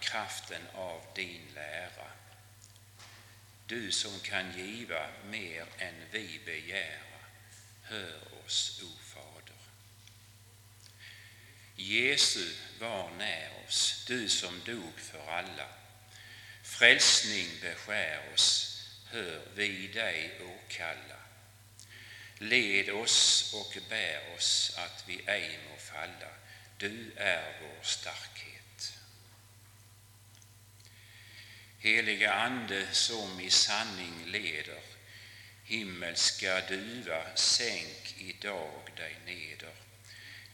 kraften av din lära. Du som kan giva mer än vi begära, hör oss, o Fader. Jesu, var när oss, du som dog för alla. Frälsning beskär oss, hör vi dig åkalla. Led oss och bär oss att vi ej må falla. Du är vår starkhet. Heliga Ande som i sanning leder, himmelska duva, sänk idag dig neder.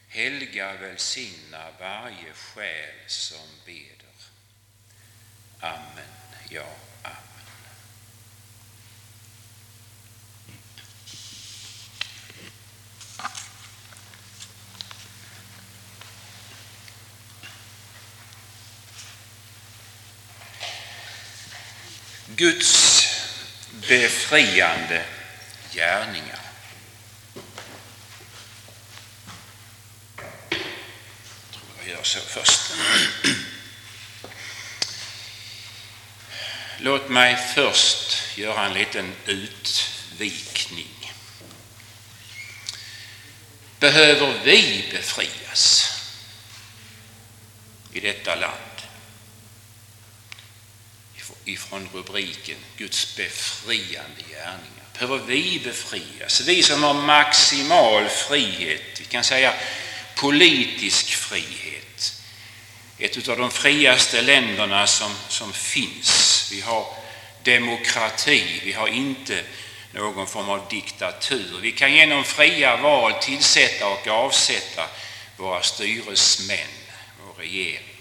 Helga välsigna varje själ som beder. Amen, ja, amen. Guds befriande gärningar. Jag tror jag gör så först. Låt mig först göra en liten utvikning. Behöver vi befrias i detta land? Ifrån rubriken Guds befriande gärningar. Behöver vi befrias? Vi som har maximal frihet, vi kan säga politisk frihet. Ett av de friaste länderna som, som finns. Vi har demokrati, vi har inte någon form av diktatur. Vi kan genom fria val tillsätta och avsätta våra styresmän, och regering.